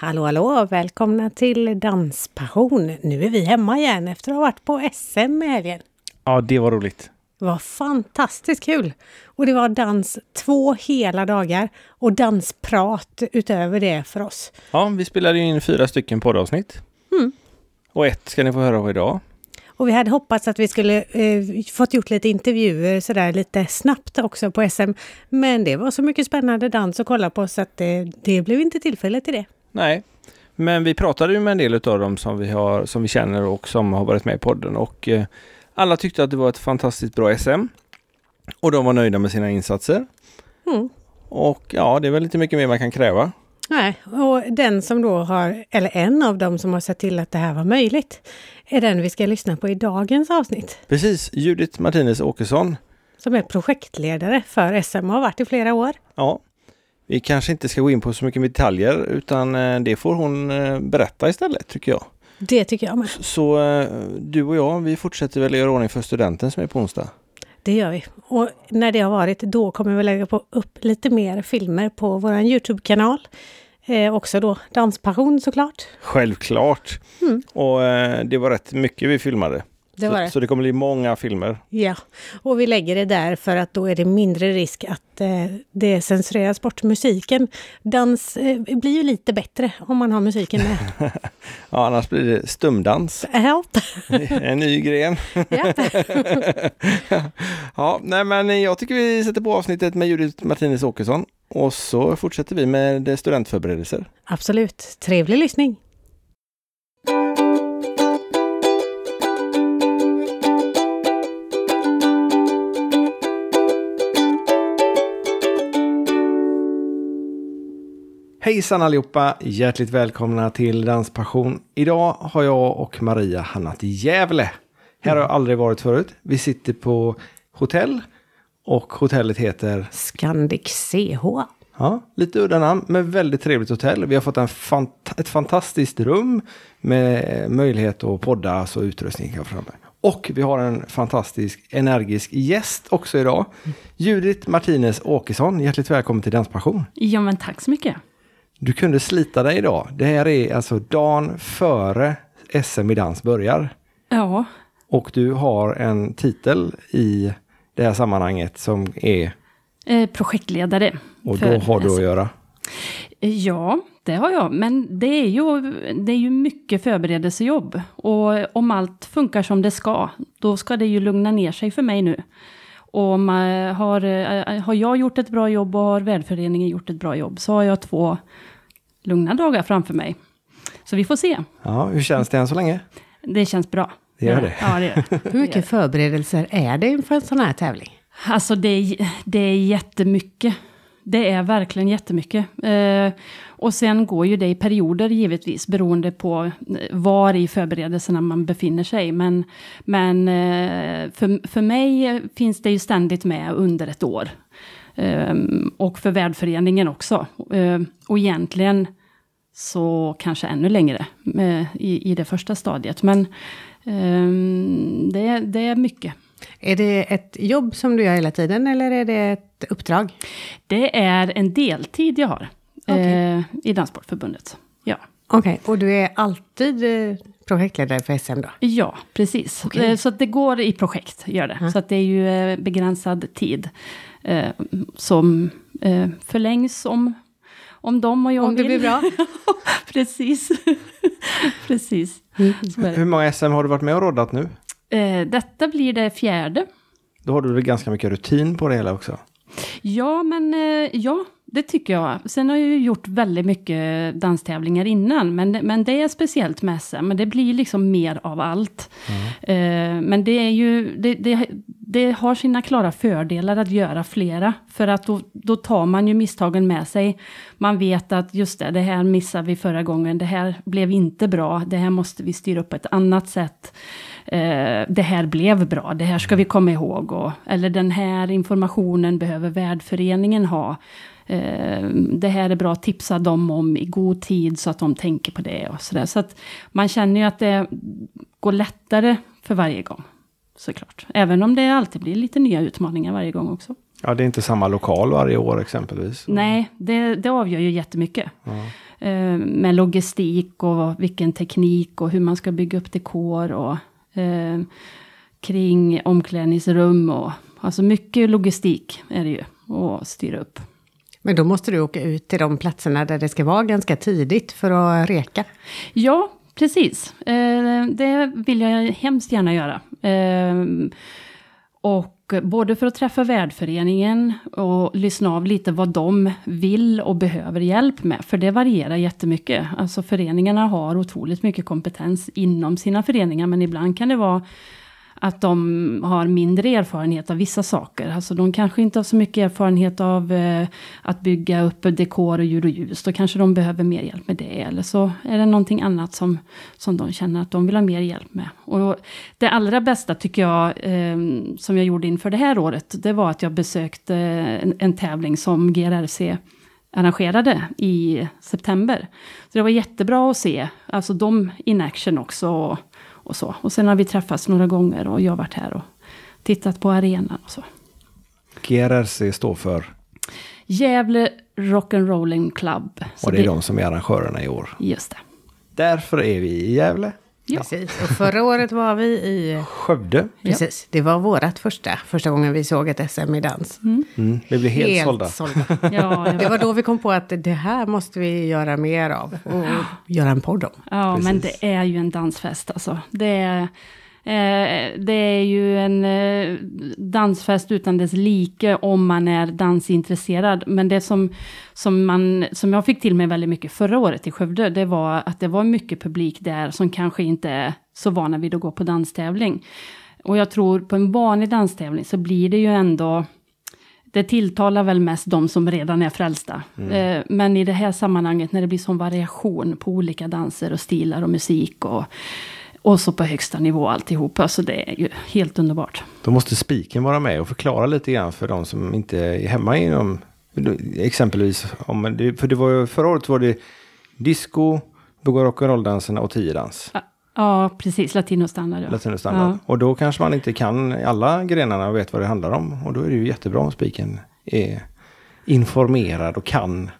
Hallå hallå! Välkomna till Danspassion! Nu är vi hemma igen efter att ha varit på SM i helgen. Ja, det var roligt. Det var fantastiskt kul! Och det var dans två hela dagar och dansprat utöver det för oss. Ja, vi spelade in fyra stycken poddavsnitt. Mm. Och ett ska ni få höra av idag. Och vi hade hoppats att vi skulle eh, fått gjort lite intervjuer sådär lite snabbt också på SM. Men det var så mycket spännande dans att kolla på så att det, det blev inte tillfälle till det. Nej, men vi pratade ju med en del av dem som vi, har, som vi känner och som har varit med i podden och eh, alla tyckte att det var ett fantastiskt bra SM. Och de var nöjda med sina insatser. Mm. Och ja, det är väl inte mycket mer man kan kräva. Nej, och den som då har, eller en av dem som har sett till att det här var möjligt, är den vi ska lyssna på i dagens avsnitt. Precis, Judith Martinez Åkesson. Som är projektledare för SM och har varit i flera år. Ja, vi kanske inte ska gå in på så mycket detaljer utan eh, det får hon eh, berätta istället tycker jag. Det tycker jag med. Så eh, du och jag, vi fortsätter väl göra ordning för studenten som är på onsdag. Det gör vi. Och när det har varit, då kommer vi lägga på upp lite mer filmer på vår Youtube-kanal. Eh, också då Danspassion såklart. Självklart! Mm. Och eh, det var rätt mycket vi filmade. Det var så, det. så det kommer bli många filmer. Ja, och vi lägger det där för att då är det mindre risk att eh, det censureras bort musiken. Dans eh, blir ju lite bättre om man har musiken med. Ja, annars blir det stumdans. Ja, en ny gren. ja. Ja, nej men jag tycker vi sätter på avsnittet med Judith Martinez Åkesson. Och så fortsätter vi med studentförberedelser. Absolut. Trevlig lyssning! Hejsan allihopa! Hjärtligt välkomna till Danspassion. Idag har jag och Maria hamnat i Gävle. Här har jag aldrig varit förut. Vi sitter på hotell och hotellet heter, Scandic CH. ja, lite udda namn, men väldigt trevligt hotell. Vi har fått en fant- ett fantastiskt rum med möjlighet att podda och utrustning här framme. Och vi har en fantastisk, energisk gäst också idag. Judith Martinez Åkesson, hjärtligt välkommen till Danspassion. Ja, men tack så mycket. Du kunde slita dig idag. Det här är alltså dagen före SM i dans börjar. Ja, Och du har en titel i det här sammanhanget som är, eh, projektledare. och då har du att SM. göra. Ja, det har jag. Men det är, ju, det är ju mycket förberedelsejobb. Och om allt funkar som det ska, då ska det ju lugna ner sig för mig nu. Och om, eh, har, eh, har jag gjort ett bra jobb och har värdföreningen gjort ett bra jobb, så har jag två lugna dagar framför mig. Så vi får se. Ja, hur känns det än så länge? Det känns bra. Det gör det. Ja, det gör det. Hur mycket förberedelser är det inför en sån här tävling? Alltså det är, det är jättemycket. Det är verkligen jättemycket. Eh, och sen går ju det i perioder givetvis, beroende på eh, var i förberedelserna man befinner sig. Men, men eh, för, för mig finns det ju ständigt med under ett år. Eh, och för värdföreningen också. Eh, och egentligen så kanske ännu längre eh, i, i det första stadiet. Men ehm, det, det är mycket. Är det ett jobb som du gör hela tiden eller är det ett uppdrag? Det är en deltid jag har Okej. eh, i Danssportförbundet. Ja. Okej, och du är alltid eh, projektledare för SM då? ja, precis. Okej. Eh, så det går i projekt, gör det. Ja. Så att det är ju eh, begränsad tid eh, som eh, förlängs om, om de och jag Om det vill. blir bra? precis. precis. Det. Hur många SM har du varit med och roddat nu? Eh, detta blir det fjärde. Då har du väl ganska mycket rutin på det hela också? Ja, men eh, ja, det tycker jag. Sen har jag ju gjort väldigt mycket danstävlingar innan, men, men det är speciellt med SM. Men det blir liksom mer av allt. Eh, men det är ju, det, det, det har sina klara fördelar att göra flera. För att då, då tar man ju misstagen med sig. Man vet att just det, det här missade vi förra gången. Det här blev inte bra. Det här måste vi styra upp på ett annat sätt. Eh, det här blev bra, det här ska vi komma ihåg. Och, eller den här informationen behöver värdföreningen ha. Eh, det här är bra tipsa dem om i god tid så att de tänker på det. och Så, där. så att man känner ju att det går lättare för varje gång. Såklart. Även om det alltid blir lite nya utmaningar varje gång också. Ja, det är inte samma lokal varje år exempelvis. Nej, det, det avgör ju jättemycket. Ja. eh, med logistik och vilken teknik och hur man ska bygga upp dekor och eh, kring omklädningsrum och alltså mycket logistik är det ju att styra upp. Men då måste du åka ut till de platserna där det ska vara ganska tidigt för att reka. Ja, precis. Eh, det vill jag hemskt gärna göra. Eh, och Eh, både för att träffa värdföreningen och lyssna av lite vad de vill och behöver hjälp med. För det varierar jättemycket. Alltså föreningarna har otroligt mycket kompetens inom sina föreningar. Men ibland kan det vara att de har mindre erfarenhet av vissa saker. Alltså de kanske inte har så mycket erfarenhet av eh, att bygga upp dekor och ljud och ljus. Då kanske de behöver mer hjälp med det. Eller så är det någonting annat som, som de känner att de vill ha mer hjälp med. Och det allra bästa tycker jag, eh, som jag gjorde inför det här året, det var att jag besökte en, en tävling som GRRC arrangerade i september. Så det var jättebra att se, alltså de in action också och så. Och sen har vi träffats några gånger och jag har varit här och tittat på arenan och så. GRRC står för? Gävle Rock'n'Rolling Club. Så och det är det, de som är arrangörerna i år? Just det. Därför är vi i Gävle. Ja. Precis, och förra året var vi i Skövde. Precis, det var vårt första, första gången vi såg ett SM i dans. Mm. Mm. Vi blev helt, helt sålda. sålda. ja. Det var då vi kom på att det här måste vi göra mer av och göra en podd om. Ja, Precis. men det är ju en dansfest alltså. Det är det är ju en eh, dansfest utan dess like om man är dansintresserad. Men det som, som, man, som jag fick till mig väldigt mycket förra året i Skövde, det var att det var mycket publik där som kanske inte är så vana vid att gå på danstävling. Och jag tror på en vanlig danstävling så blir det ju ändå det tilltalar väl mest de som redan är frälsta. Mm. Eh, men i det här sammanhanget när det blir sån variation på olika danser och stilar och musik och och så på högsta nivå alltihopa. Så det är ju helt underbart. Då måste spiken vara med och förklara lite grann för de som inte är hemma inom exempelvis. Om, för det var ju, förra året var det disco, rock'n'roll-danserna och tiodans. Ja, ja, precis. Latinostandard. Ja. Latinostandard. Ja. Och då kanske man inte kan alla grenarna och vet vad det handlar om. Och då är det ju jättebra om spiken är informerad och kan.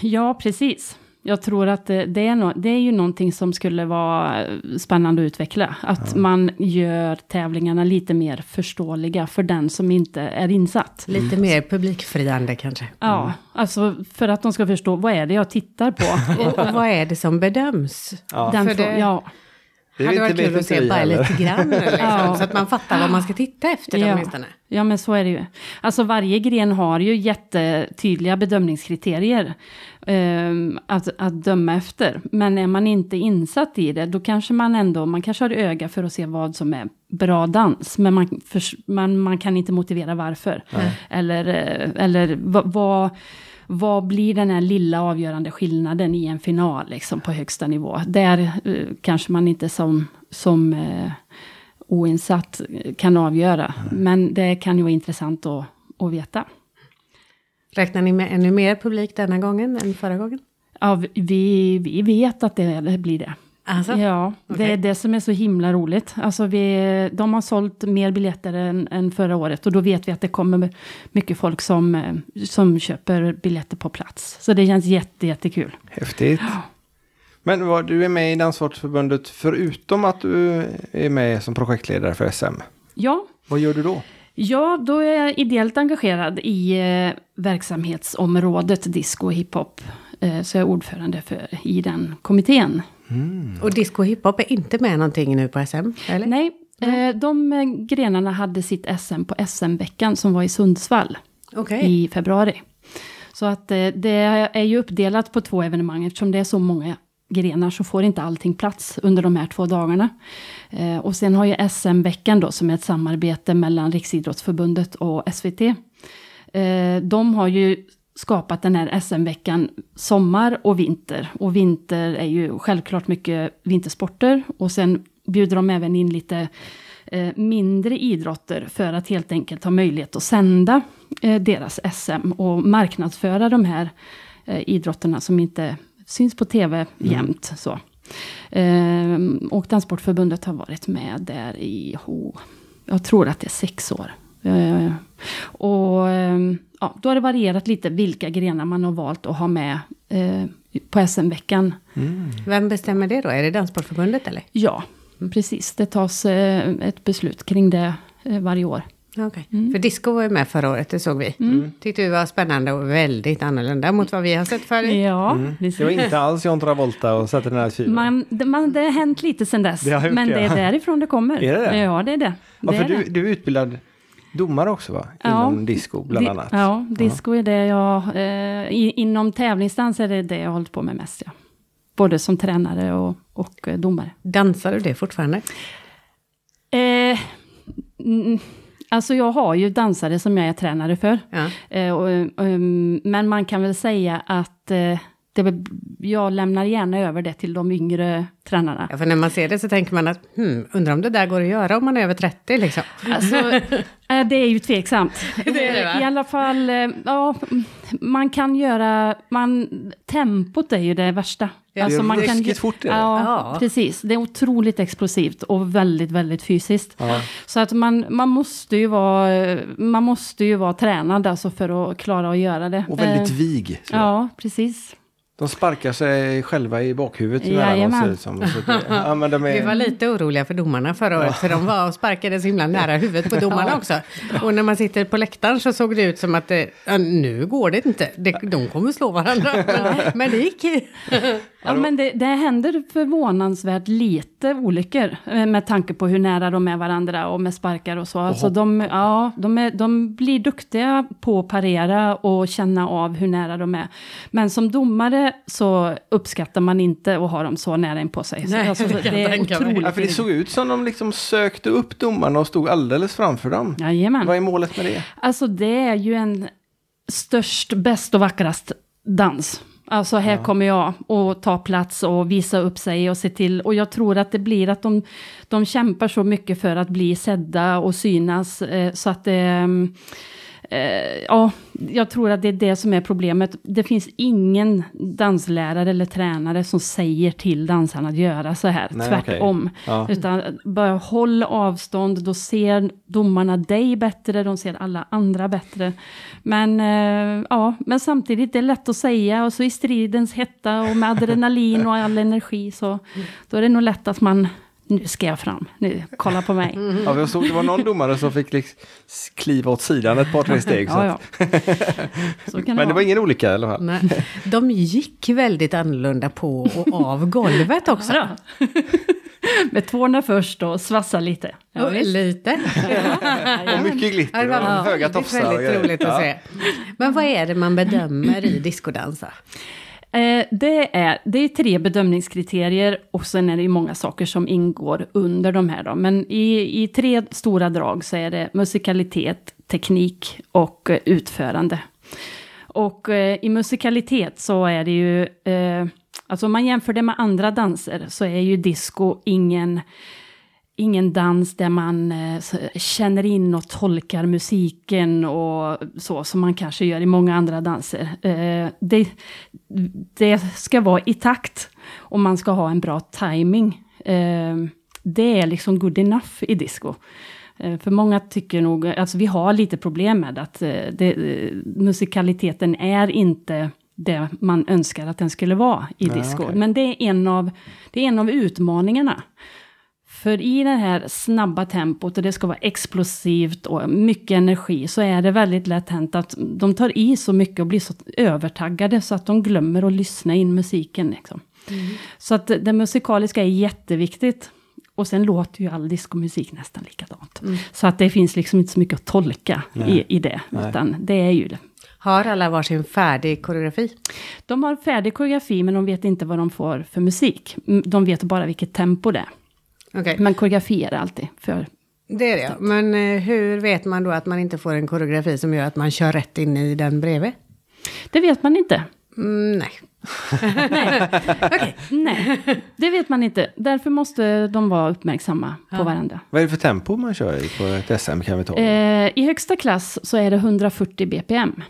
Ja, precis. Jag tror att det, är no, det är ju någonting som skulle vara spännande att utveckla. Att ja. man gör tävlingarna lite mer förståeliga för den som inte är insatt. Lite mer publikfriande kanske. Ja, mm. alltså för att de ska förstå vad är det jag tittar på. och, och vad är det som bedöms? Ja. Den för det, ja. Det hade varit kul att se bara lite grann. Liksom, ja. Så att man fattar vad man ska titta efter ja. åtminstone. Ja, men så är det ju. Alltså varje gren har ju jättetydliga bedömningskriterier eh, att, att döma efter. Men är man inte insatt i det, då kanske man ändå, man kanske har öga för att se vad som är bra dans. Men man, för, man, man kan inte motivera varför. Mm. Eller, eh, eller vad, vad blir den här lilla avgörande skillnaden i en final liksom, på högsta nivå? Där eh, kanske man inte som, som eh, oinsatt kan avgöra. Mm. Men det kan ju vara intressant att, att veta. Räknar ni med ännu mer publik denna gången än förra gången? Ja, vi, vi vet att det blir det. Alltså? Ja, okay. det är det som är så himla roligt. Alltså vi, de har sålt mer biljetter än, än, förra året och då vet vi att det kommer mycket folk som, eh, som köper biljetter på plats. Så det känns jätte, jättekul. Häftigt. Men vad, du är med i Danssportförbundet förutom att du är med som projektledare för SM? Ja. Vad gör du då? Ja, då är jag ideellt engagerad i eh, verksamhetsområdet disco och hiphop. Eh, så jag är ordförande för, i den kommittén. Mm. Och disco och hiphop är inte med någonting nu på SM? Eller? Nej, eh, de eh, grenarna hade sitt SM på SM-veckan som var i Sundsvall okay. i februari. Så att eh, det är ju uppdelat på två evenemang eftersom det är så många grenar så får inte allting plats under de här två dagarna. Eh, och sen har ju SM-veckan då som är ett samarbete mellan Riksidrottsförbundet och SVT. Eh, de har ju skapat den här SM-veckan sommar och vinter. Och vinter är ju självklart mycket vintersporter. Och sen bjuder de även in lite eh, mindre idrotter för att helt enkelt ha möjlighet att sända eh, deras SM och marknadsföra de här eh, idrotterna som inte syns på tv mm. jämt. Så. Eh, och Danssportförbundet har varit med där i, oh, jag tror att det är sex år. Och ehm, ja, då har det varierat lite vilka grenar man har valt att ha med eh, på SM-veckan. Vem bestämmer det då? Är det Danssportförbundet eller? Ja, precis. Det tas eh, ett beslut kring det eh, varje år. Okej. För disco var ju med förra året, det såg vi. Tyckte vi var spännande och väldigt annorlunda mot vad vi har sett förut. Ja, Det var inte alls John Travolta och sätter den här fyren. Man, det, man, det har hänt lite sen dess. Det men det, det är därifrån det kommer. Är det det? Ja, det är det. Ja, för är du, det. du är utbildad domare också va? Ja. Inom disco bland Di- annat. Ja, disco är det jag... Eh, inom tävlingsdans är det det jag har hållit på med mest. Ja. Både som tränare och, och eh, domare. Dansar du det fortfarande? Eh, mm, alltså jag har ju dansare som jag är tränare för. Ja. Eh, och, ehm, men man kan väl säga att eh, det, jag lämnar gärna över det till de yngre tränarna. Ja, för när man ser det så tänker man att, hmm, undrar om det där går att göra om man är över 30 liksom. Alltså, eh, det är ju tveksamt. Det är det, va? I alla fall, eh, ja, man kan göra, man, tempot är ju det värsta. Alltså, det är man kan, fort är det. Ja, Ja. precis. Det är otroligt explosivt och väldigt, väldigt fysiskt. Ja. Så att man, man, måste ju vara, man måste ju vara tränad alltså för att klara att göra det. Och väldigt Eh, vig. Så. Ja, precis. De sparkar sig själva i bakhuvudet Jajamän. som. Så det, ja, men de Vi var är, lite oroliga för domarna förra året, för de var och sparkade så himla nära huvudet på domarna också. Och när man sitter på läktaren så såg det ut som att det, ja, nu går det inte, det, de kommer slå varandra. Men, men det gick. Ja, men det, det händer förvånansvärt lite olyckor eh, med tanke på hur nära de är varandra och med sparkar och så. Alltså de, ja, de, är, de blir duktiga på att parera och känna av hur nära de är. Men som domare så uppskattar man inte att ha dem så nära in på sig. Så Nej, alltså, det det jag är otroligt. ja, för det såg ut som de liksom sökte upp domarna och stod alldeles framför dem. Jajamän. Vad är målet med det? Alltså det är ju en störst, bäst och vackrast dans. Alltså här kommer jag att ta plats och visa upp sig och se till. Och jag tror att det blir att de, de kämpar så mycket för att bli sedda och synas. Eh, så att det... Eh, ja, jag tror att det är det som är problemet. Det finns ingen danslärare eller tränare som säger till dansarna att göra så här. Nej, Tvärtom. okej. Ja. Utan bara håll avstånd, då ser domarna dig bättre, de ser alla andra bättre. Men, eh, ja, men samtidigt, det är lätt att säga, och så i stridens hetta och med adrenalin och all energi, så då är det nog lätt att man, nu ska jag fram, nu, kolla på mig. Ja, jag såg, det var någon domare som fick liksom kliva åt sidan ett par, tre steg. Så Ja, ja. Så kan men det var ingen olycka alla fall. Nej. De gick väldigt annorlunda på och av golvet också. Med tårna först och svassa lite. Ja. Lite. Och mycket glitter det var och höga väldigt, tofsar. och väldigt grejer. roligt att Ja. se. Men vad är det man bedömer i discodansa? Eh, det, är, det är tre bedömningskriterier och sen är det ju många saker som ingår under de här. Då. Men i, i tre stora drag så är det musikalitet, teknik och eh, utförande. Och eh, i musikalitet så är det ju, eh, alltså om man jämför det med andra danser så är ju disco ingen ingen dans där man eh, känner in och tolkar musiken och så, som man kanske gör i många andra danser. Eh, det, det ska vara i takt och man ska ha en bra timing. Eh, det är liksom good enough i disco. För många tycker nog, alltså vi har lite problem med att det, musikaliteten är inte det man önskar att den skulle vara i disco. okej. Men det är, en av, det är en av utmaningarna. För i det här snabba tempot och det ska vara explosivt och mycket energi så är det väldigt lätt hänt att de tar i så mycket och blir så övertaggade så att de glömmer att lyssna in musiken. Liksom. Så att det musikaliska är jätteviktigt. Och sen låter ju all diskomusik nästan likadant. Så att det finns liksom inte så mycket att tolka i, i det. Nej. Utan det är ju det. Har alla varsin färdig koreografi? De har färdig koreografi men de vet inte vad de får för musik. Mm, De vet bara vilket tempo det är. Koreografi är det alltid. För det är det. ja. Men eh, hur vet man då att man inte får en koreografi som gör att man kör rätt in i den bredvid? det vet man inte. Mm, nej. Nej, det vet man inte. Därför måste de vara uppmärksamma på varandra. Vad är det för tempo man kör i på ett SM kan vi ta? Eh, I högsta klass så är det 140 bpm.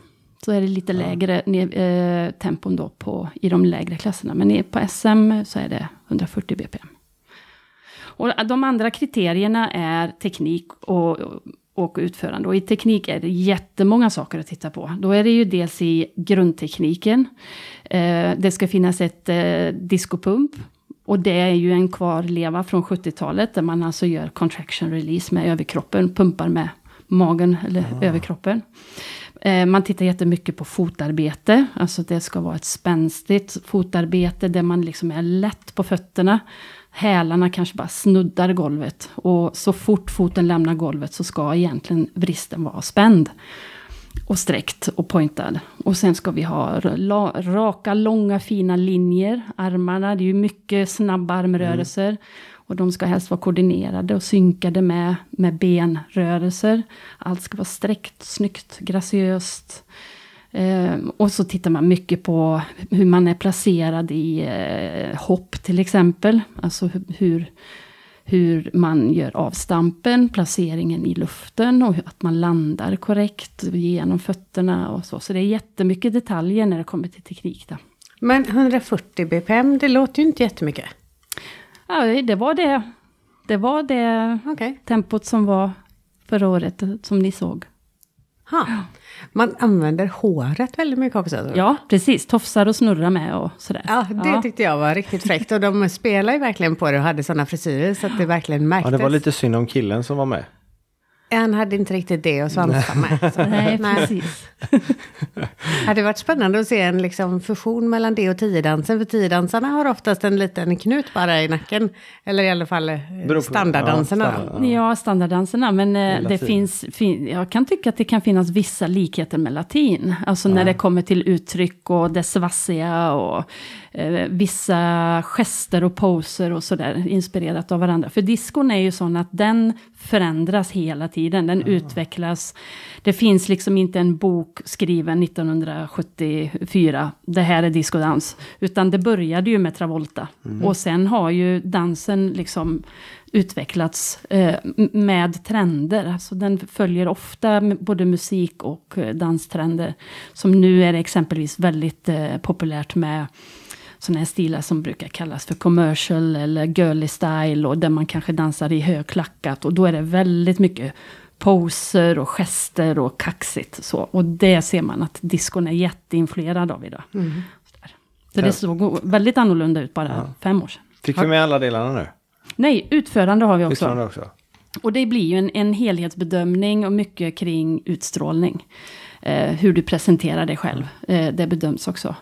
Så är det lite lägre ne- eh, tempon då på, i de lägre klasserna. Men på SM så är det 140 bpm. Och de andra kriterierna är teknik och och utförande. Och i teknik är det jättemånga saker att titta på. Då är det ju dels i grundtekniken. Eh, det ska finnas ett eh, diskopump. Och det är ju en kvarleva från 70-talet där man alltså gör contraction release med överkroppen, pumpar med magen eller ah. överkroppen. Eh, man tittar jättemycket på fotarbete, alltså det ska vara ett spänstigt fotarbete där man liksom är lätt på fötterna. Hälarna kanske bara snuddar golvet och så fort foten lämnar golvet så ska egentligen vristen vara spänd. Och sträckt och pointad. Och sen ska vi ha raka, långa, fina linjer. Armarna, det är ju mycket snabba armrörelser. Mm. Och de ska helst vara koordinerade och synkade med, med benrörelser. Allt ska vara sträckt, snyggt, graciöst. Eh, och så tittar man mycket på hur man är placerad i eh, hopp till exempel. Alltså hur, hur man gör avstampen, placeringen i luften och att man landar korrekt genom fötterna och så. Så det är jättemycket detaljer när det kommer till teknik. Då. Men 140 bpm, det låter ju inte jättemycket. Ja, det var det. Det var det okay. tempot som var förra året, som ni såg. Ha. Man använder håret väldigt mycket också. Ja, precis. Tofsar och snurrar med och sådär. Ja, det ja. tyckte jag var riktigt fräckt. Och de spelar ju verkligen på det och hade sådana frisyrer så att det verkligen märktes. Ja, det var lite synd om killen som var med. Han hade inte riktigt det att svansa med. Så. Nej, precis. det hade varit spännande att se en liksom fusion mellan det och tiodansen. För tiodansarna har oftast en liten knut bara i nacken. Eller i alla fall eh, standarddanserna. Ja, standard, ja. standarddanserna. Men eh, det finns, fin, jag kan tycka att det kan finnas vissa likheter med latin. Alltså ja. när det kommer till uttryck och det svassiga och eh, vissa gester och poser och sådär inspirerat av varandra. För diskon är ju sån att den förändras hela tiden, den mm. utvecklas. Det finns liksom inte en bok skriven 1974, det här är diskodans. Utan det började ju med Travolta. Mm. Och sen har ju dansen liksom utvecklats eh, med trender. Alltså den följer ofta både musik och eh, danstrender. Som nu är det exempelvis väldigt eh, populärt med sådana här stilar som brukar kallas för commercial eller girly style och där man kanske dansar i högklackat och då är det väldigt mycket poser och gester och kaxigt så. Och det ser man att diskon är jätteinfluerad av idag. Mm. Så det såg väldigt annorlunda ut bara ja. fem år sedan. Fick vi med alla delarna nu? Nej, utförande har vi också. Utförande också. Och det blir ju en, en helhetsbedömning och mycket kring utstrålning. Eh, hur du presenterar dig själv. Eh, det bedöms också.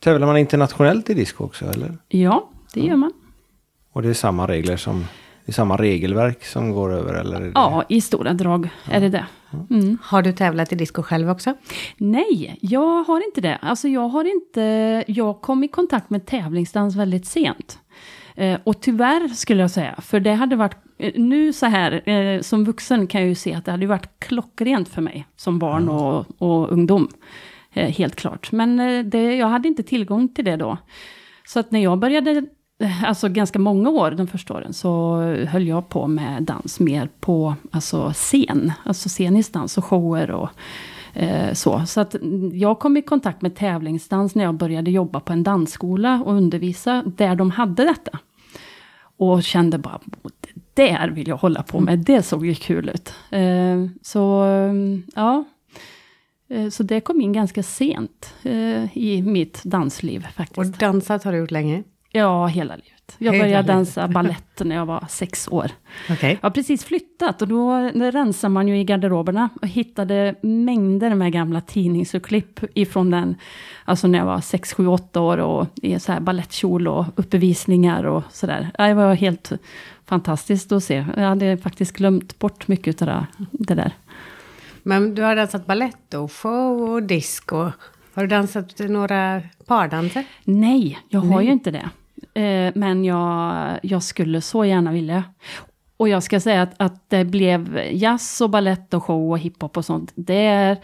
Tävlar man internationellt i disco också eller? Ja, det gör man. Och det är samma regler som, det är samma regelverk som går över eller? Ja, i stora drag ja. är det det. Mm. Har du tävlat i disco själv också? Nej, jag har inte det. Alltså jag har inte, jag kom i kontakt med tävlingsdans väldigt sent. Eh, och tyvärr skulle jag säga, för det hade varit, eh, nu så här, eh, som vuxen kan jag ju se att det hade varit klockrent för mig, som barn och, och ungdom. Eh, helt klart. Men eh, det, jag hade inte tillgång till det då. Så att när jag började, eh, alltså ganska många år, de första åren, så höll jag på med dans mer på alltså scen. Alltså scenisk dans och shower och eh, så. Så att jag kom i kontakt med tävlingsdans när jag började jobba på en dansskola och undervisa där de hade detta. Och kände bara, det där vill jag hålla på med, det såg ju kul ut. Eh, så ja, Eh, så det kom in ganska sent eh, i mitt dansliv faktiskt. Och dansat har du gjort länge? Ja, hela livet. Jag hela började livet. dansa ballett när jag var sex år. Okay. Jag har precis flyttat och då, rensar man ju i garderoberna och hittade mängder med gamla tidningsurklipp ifrån den, alltså när jag var sex, sju, åtta år och i så här balettkjol och uppvisningar och sådär. Det var helt fantastiskt att se. Jag hade faktiskt glömt bort mycket av det där. Men du har dansat ballett och show och disco. Har du dansat några pardanser? Nej, jag har Nej. ju inte det. Eh, men jag, jag skulle så gärna vilja. Och jag ska säga att, att det blev jazz och ballett och show och hiphop och sånt. Det är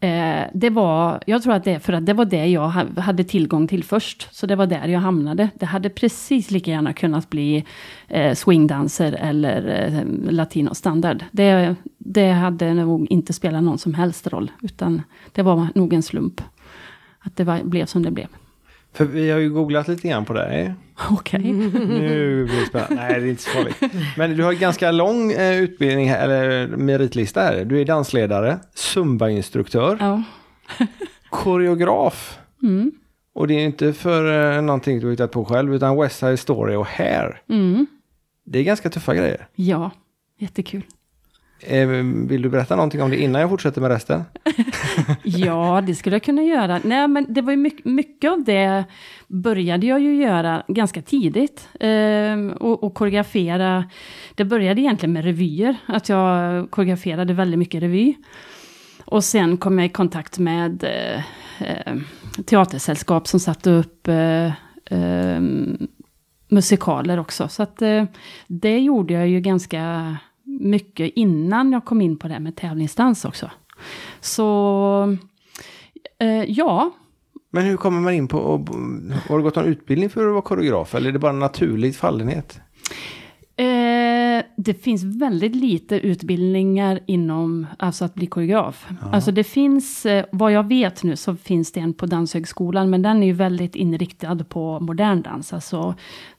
Eh, det var, jag tror att det för att det var det jag hade tillgång till först. Så det var där jag hamnade. Det hade precis lika gärna kunnat bli eh, swingdanser eller eh, latinostandard. Det, det hade nog inte spelat någon som helst roll. Utan det var nog en slump. Att det var, blev som det blev. För vi har ju googlat lite grann på dig. Okej. Nu blir det spännande. Nej, det är inte så farligt. Men du har ganska lång eh, utbildning, här, eller meritlista här. Du är dansledare, zumba-instruktör, Ja. koreograf. Mm. Och det är inte för eh, någonting du har hittat på själv, utan West Side Story och Hair. Mm. Det är ganska tuffa grejer. Ja, jättekul. Eh, vill du berätta någonting om det innan jag fortsätter med resten? Ja, det skulle jag kunna göra. Nej, men det var ju mycket, mycket av det började jag ju göra ganska tidigt. Eh, och, och koreografera. Det började egentligen med revyer. Att jag koreograferade väldigt mycket revy. Och sen kom jag i kontakt med eh, eh, teatersällskap som satte upp eh, eh, musikaler också. Så att eh, det gjorde jag ju ganska mycket innan jag kom in på det här med tävlingsdans också. Så eh, ja, Men hur kommer man in på, och, har du gått någon utbildning för att vara koreograf? Eller är det bara en naturlig fallenhet? Eh, det finns väldigt lite utbildningar inom alltså att bli koreograf. Alltså det finns, eh, vad jag vet nu, så finns det en på Danshögskolan, men den är ju väldigt inriktad på modern dans. Alltså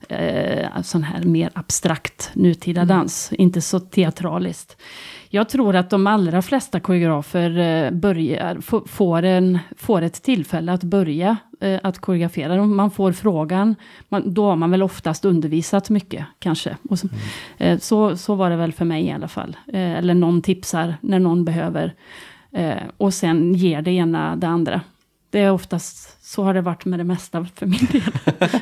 eh, sån här mer abstrakt nutida dans, inte så teatraliskt. Jag tror att de allra flesta koreografer eh, börjar, får, en, får ett tillfälle att börja eh, att koreografera. Man får frågan, man, då har man väl oftast undervisat mycket kanske. Så, eh, så, så var det väl för mig i alla fall. Eller någon tipsar när någon behöver. Eh, och sen ger det ena det andra. Det är oftast, så har det varit med det mesta för min del.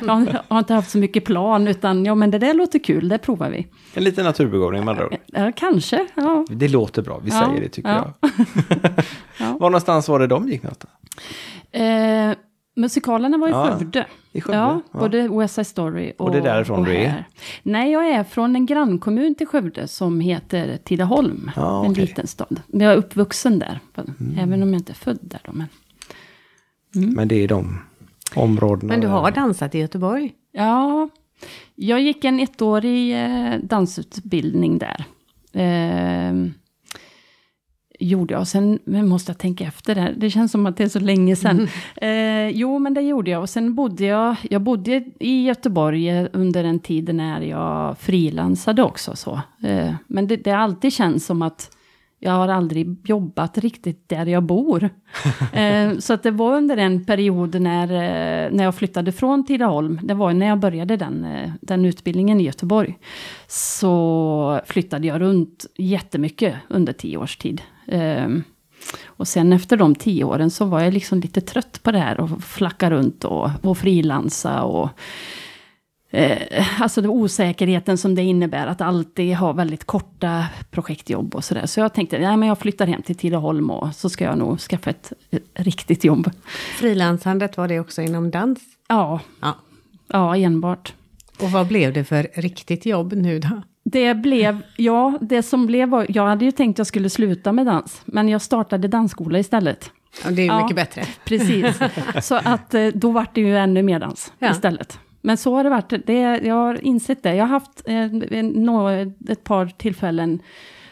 jag har- inte haft så mycket plan, utan ja men det där låter kul, det provar vi. En liten naturbegåvning med andra ord. Ja, kanske, ja. Det låter bra, vi Ja, säger det tycker ja. jag. Ja. Var någonstans var det de gick någonstans? Eh, musikalerna var i Ja, Skövde. I Skövde? Ja, både West Side Story och Och det är därifrån du är? Nej, jag är från en grannkommun till Skövde som heter Tidaholm. Ja, En. Mm. liten stad. Men jag är uppvuxen där. Även om jag inte är född där då. Men, Men det är de områdena. Men du har dansat i Göteborg? ja, jag gick en ettårig eh, dansutbildning där. Eh, gjorde jag. Sen men måste jag tänka efter det här. Det känns som att det är så länge sedan. Eh, jo, men det gjorde jag. Och sen bodde jag, jag bodde i Göteborg eh, under en tid när jag frilansade också. Så. Eh, men det, det alltid känts som att jag har aldrig jobbat riktigt där jag bor. eh, så att det var under en period när, eh, när jag flyttade från Tidaholm. Det var när jag började den, eh, den utbildningen i Göteborg. Så flyttade jag runt jättemycket under tio års tid. Eh, och sen efter de tio åren så var jag liksom lite trött på det här och flacka runt och, och frilansa och Eh, alltså den osäkerheten som det innebär att alltid ha väldigt korta projektjobb och sådär. Så jag tänkte, ja men jag flyttar hem till Tidaholm och så ska jag nog skaffa ett, riktigt jobb. Frilansandet, var det också inom dans? Ja, Ja. ja enbart. Och vad blev det för riktigt jobb nu då? Det blev, ja, det som blev var, jag hade ju tänkt att jag skulle sluta med dans, men jag startade dansskola istället. Ja, det är ju Ja. mycket bättre. Precis. Så att eh, då vart det ju ännu mer dans Ja. istället. Men så har det varit. Det, jag har insett det. Jag har haft eh, nå- ett par tillfällen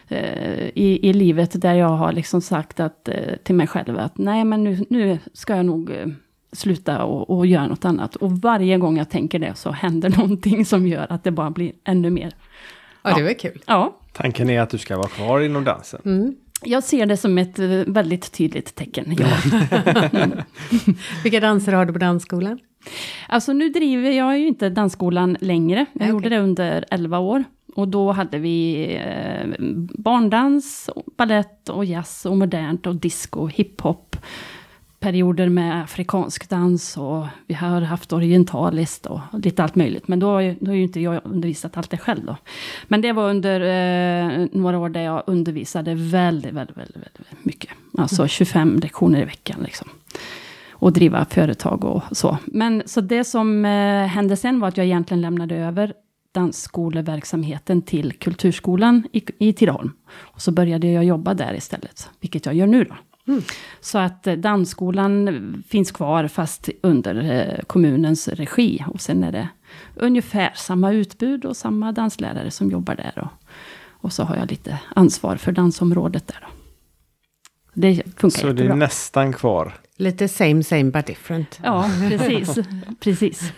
eh, i, i livet där jag har liksom sagt att, eh, till mig själv att nej men nu, nu ska jag nog eh, sluta och, och göra något annat. Och varje gång jag tänker det så händer någonting som gör att det bara blir ännu mer. Ja, det var kul. Ja, Tanken är att du ska vara kvar inom dansen. Mm. Jag ser det som ett eh, väldigt tydligt tecken. Ja. Vilka danser har du på dansskolan? Alltså nu driver jag ju inte dansskolan längre. Jag Nej, gjorde det under 11 år. Och då hade vi eh, barndans, ballett och jazz och modernt och disco, hiphop. Perioder med afrikansk dans och vi har haft orientaliskt och lite allt möjligt. Men då, har ju- då har ju inte jag undervisat allt det själv då. Men det var under eh, några år där jag undervisade väldigt, väldigt, väldigt, väldigt mycket. Alltså 25 lektioner i veckan liksom och driva företag och så. Men så det som eh, hände sen var att jag egentligen lämnade över dansskoleverksamheten till Kulturskolan i, i Tidaholm. Och så började jag jobba där istället, vilket jag gör nu då. Så att eh, dansskolan finns kvar fast under eh, kommunens regi. Och sen är det ungefär samma utbud och samma danslärare som jobbar där. Och, och så har jag lite ansvar för dansområdet där då. Det funkar Så det är jättebra. nästan kvar. Lite same same but different. Ja, precis. precis.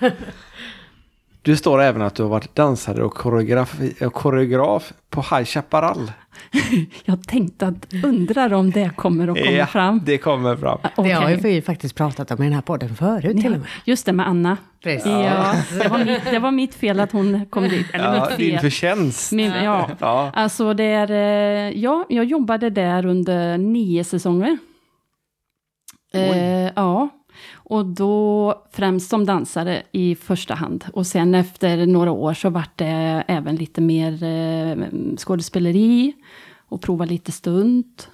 Du står även att du har varit dansare och koreograf, koreograf på High Chaparral. Jag tänkte att undrar om det kommer att komma ja, fram. det kommer fram. Det har ju vi faktiskt pratat om i den här podden förut till och med. Just det, med Anna. Precis. Ja, det, var mitt, det var mitt fel att hon kom dit. Eller Ja, mitt din fel. förtjänst. Min, ja. Ja. Alltså det är, eh, ja, jag jobbade där under nio säsonger. Eh, ja, och då främst som dansare i första hand. Och sen efter några år så vart det även lite mer eh, skådespeleri och prova lite stunt.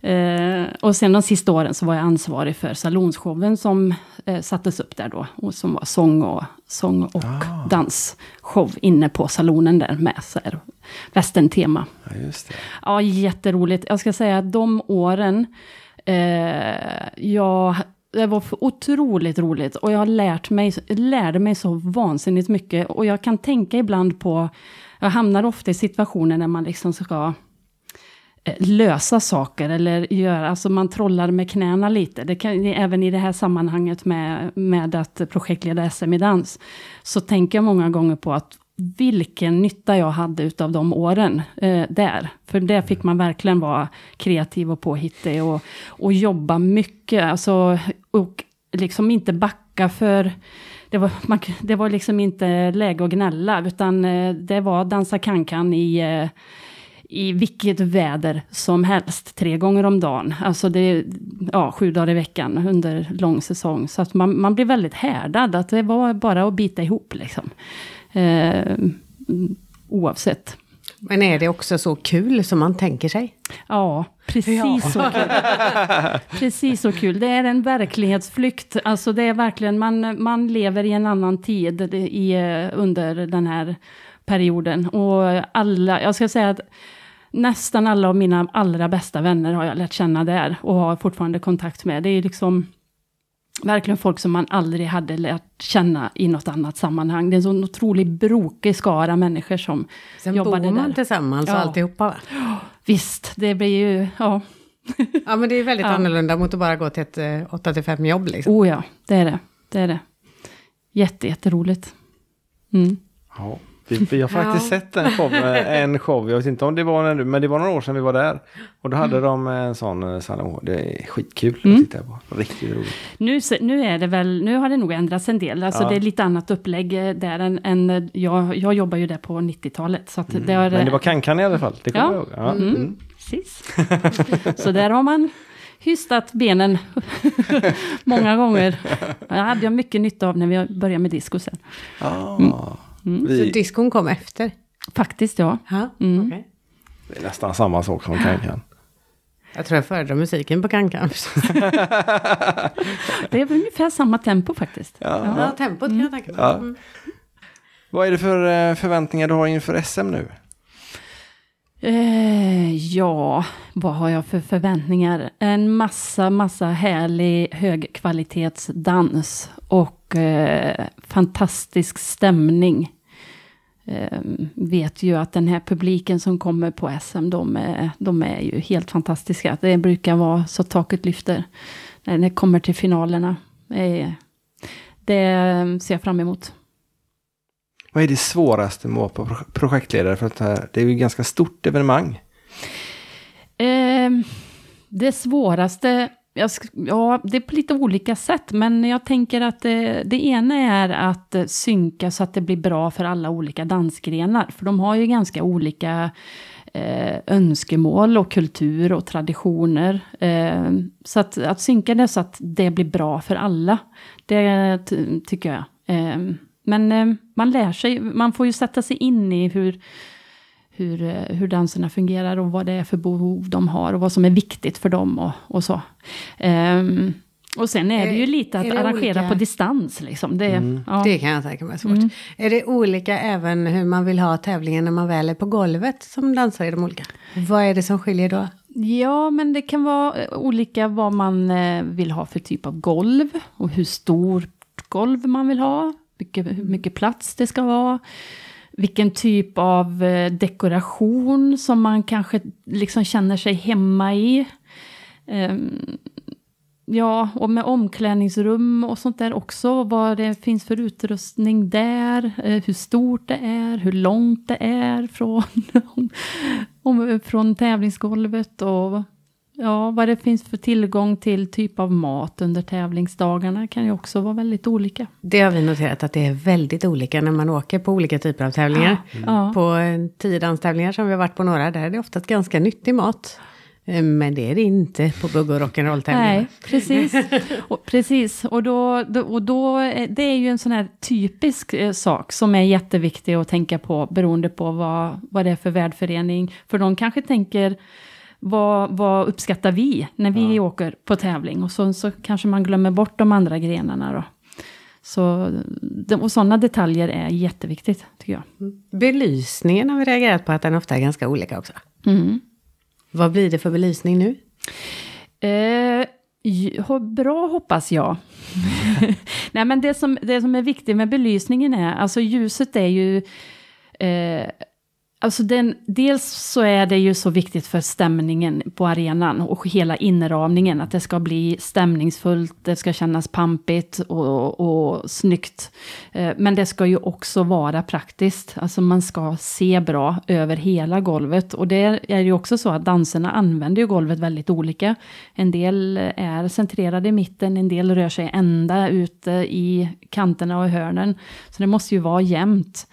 Eh, och sen de sista åren så var jag ansvarig för salonsshowen som eh, sattes upp där då. Och som var sång och, sång och dansshow inne på salonen där med så här, västerntema. Ja, just det. Ja, jätteroligt. Jag ska säga att de åren, eh, jag, det var för otroligt roligt. Och jag har lärt mig, lärde mig så vansinnigt mycket. Och jag kan tänka ibland på, jag hamnar ofta i situationer när man liksom ska eh, lösa saker eller göra, alltså man trollar med knäna lite. Det kan, även i det här sammanhanget med, med att projektleda SM i dans, så tänker jag många gånger på att vilken nytta jag hade utav de åren eh, där. För där fick man verkligen vara kreativ och påhittig och, och jobba mycket. Alltså, och liksom inte backa för... Det var, man, det var liksom inte läge att gnälla, utan eh, det var dansa kankan i... Eh, i vilket väder som helst, tre gånger om dagen. Alltså det, ja, sju dagar i veckan under lång säsong. Så att man, man blir väldigt härdad, att det var bara att bita ihop liksom. Eh, oavsett. Men är det också så kul som man tänker sig? Ja, precis Ja. så kul. precis så kul. Det är en verklighetsflykt. Alltså det är verkligen, man, man lever i en annan tid i, under den här perioden. Och alla, jag ska säga att nästan alla av mina allra bästa vänner har jag lärt känna där och har fortfarande kontakt med. Det är liksom verkligen folk som man aldrig hade lärt känna i något annat sammanhang. Det är en sån otroligt brokig skara människor som Sen jobbade bor man där. tillsammans Ja. alltihopa va? Visst, det blir ju, ja, Ja men det är väldigt Ja. annorlunda mot att bara gå till ett eh, 8-5 jobb liksom. oh ja, det är det. Det är det. Jätte, jätteroligt. Mm. Ja. Vi, vi har faktiskt Ja. sett en show, eh, en show, jag vet inte om det var när, men det var några år sedan vi var där. Och då hade de en sån eh, salong. Det är skitkul Mm. att titta på. Riktigt roligt. Nu, nu är det väl, nu har det nog ändrats en del. Alltså Ja. det är lite annat upplägg eh, där än, än jag, jag jobbar ju där på 90-talet. Så att det har, Men det var kankan i alla fall. Det kommer Ja. jag ihåg. Ja. Mm. Mm. Precis. Så där har man hystat benen många gånger. Det hade jag mycket nytta av när vi började med disco sen. Ah. Så Vi, diskon kom efter? Faktiskt ja. Ja, Mm. okej. det är nästan samma sak som kankan. Jag tror jag föredrar musiken på Kankan. Det är ungefär samma tempo faktiskt. Ja. Ja, tempot kan jag tänka mig. Ja. Mm. Vad är det för eh, förväntningar du har inför SM nu? Eh, ja, vad har jag för förväntningar? En massa, massa härlig högkvalitetsdans och eh, fantastisk stämning. Eh, vet ju att den här publiken som kommer på SM, de är, de är ju helt fantastiska. Det brukar vara så taket lyfter när det kommer till finalerna. Eh, det ser jag fram emot. Vad är det svåraste med att vara pro- projektledare? För att det här- det är ju ett ganska stort evenemang. Ehm, det svåraste, ja, det är på lite olika sätt, men jag tänker att det, det ena är att eh, synka så att det blir bra för alla olika dansgrenar, för de har ju ganska olika eh, önskemål och kultur och traditioner. Eh, så att, att synka det så att det blir bra för alla, det tycker jag. Eh, men eh, man lär sig, man får ju sätta sig in i hur hur, eh, hur danserna fungerar och vad det är för behov de har och vad som är viktigt för dem och, och så. Ehm, och sen är det ju Är- lite att är arrangera olika- på distans. Liksom. Det, ja. Det kan jag tänka mig är svårt. Mm. Är det olika även hur man vill ha tävlingen när man väl är på golvet som dansare i de olika? Vad är det som skiljer då? Ja, men det kan vara eh, olika vad man eh, vill ha för typ av golv och hur stort golv man vill ha, mycket, hur mycket plats det ska vara, vilken typ av eh, dekoration som man kanske liksom känner sig hemma i. Ehm, ja, och med omklädningsrum och sånt där också. Vad det finns för utrustning där. Eh, hur stort det är, hur långt det är från, från tävlingsgolvet. Och ja, vad det finns för tillgång till typ av mat under tävlingsdagarna kan ju också vara väldigt olika. Det har vi noterat att det är väldigt olika när man åker på olika typer av tävlingar. Ja. På eh, tiodanstävlingar som vi har varit på några, där är det oftast ganska nyttig mat. Eh, Men det är det inte på bugg och rock'n'roll-tävlingar. Nej, precis. Och, precis. Och, då, och då, är- det är ju en sån här typisk eh, sak som är jätteviktig att tänka på beroende på vad, vad det är för värdförening. För de kanske tänker, vad, vad uppskattar vi när vi åker på tävling? Och så, så kanske man glömmer bort de andra grenarna då. Så, och sådana detaljer är jätteviktigt, tycker jag. Belysningen har vi reagerat på att den ofta är ganska olika också. Mm. Vad blir det för belysning nu? Eh, bra hoppas jag. Nej men det som, det som är viktigt med belysningen är, alltså ljuset är ju... Eh, alltså den, dels så är det ju så viktigt för stämningen på arenan och hela inramningen, att det ska bli stämningsfullt, det ska kännas pampigt och, och snyggt. Eh, men det ska ju också vara praktiskt, alltså man ska se bra över hela golvet. Och det är ju också så att danserna använder ju golvet väldigt olika. En del är centrerade i mitten, en del rör sig ända ute i kanterna och hörnen. Så det måste ju vara jämnt.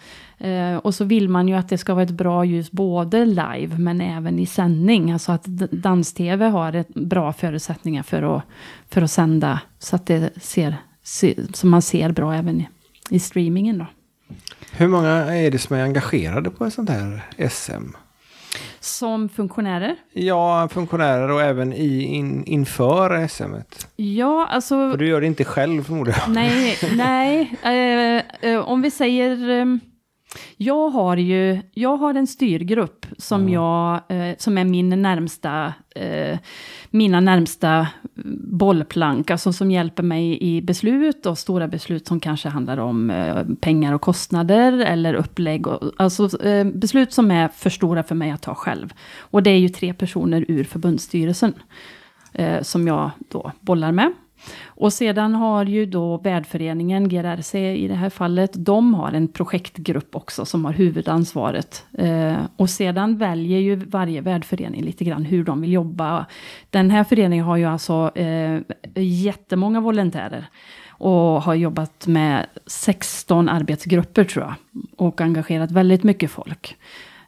Eh, och så vill man ju att det ska vara ett bra ljus både live men även i sändning. Alltså att dans-tv har ett bra förutsättningar för att, för att sända så att det ser, se, så man ser bra även i, i streamingen då. Hur många är det som är engagerade på ett sånt här SM? Som funktionärer? Ja, funktionärer och även i, in, inför SM. -et. Ja, alltså... För du gör det inte själv förmodligen. Nej, nej. Eh, eh, om vi säger... ehm, jag har ju jag har en styrgrupp som, jag, eh, som är min närmsta, eh, mina närmsta bollplank, alltså som hjälper mig i beslut och stora beslut som kanske handlar om eh, pengar och kostnader eller upplägg. Och, alltså eh, beslut som är för stora för mig att ta själv. Och det är ju tre personer ur förbundsstyrelsen eh, som jag då bollar med. Och sedan har ju då värdföreningen, GRRC i det här fallet, de har en projektgrupp också som har huvudansvaret. Eh, och sedan väljer ju varje värdförening lite grann hur de vill jobba. Den här föreningen har ju alltså eh, jättemånga volontärer och har jobbat med 16 arbetsgrupper tror jag. Och engagerat väldigt mycket folk.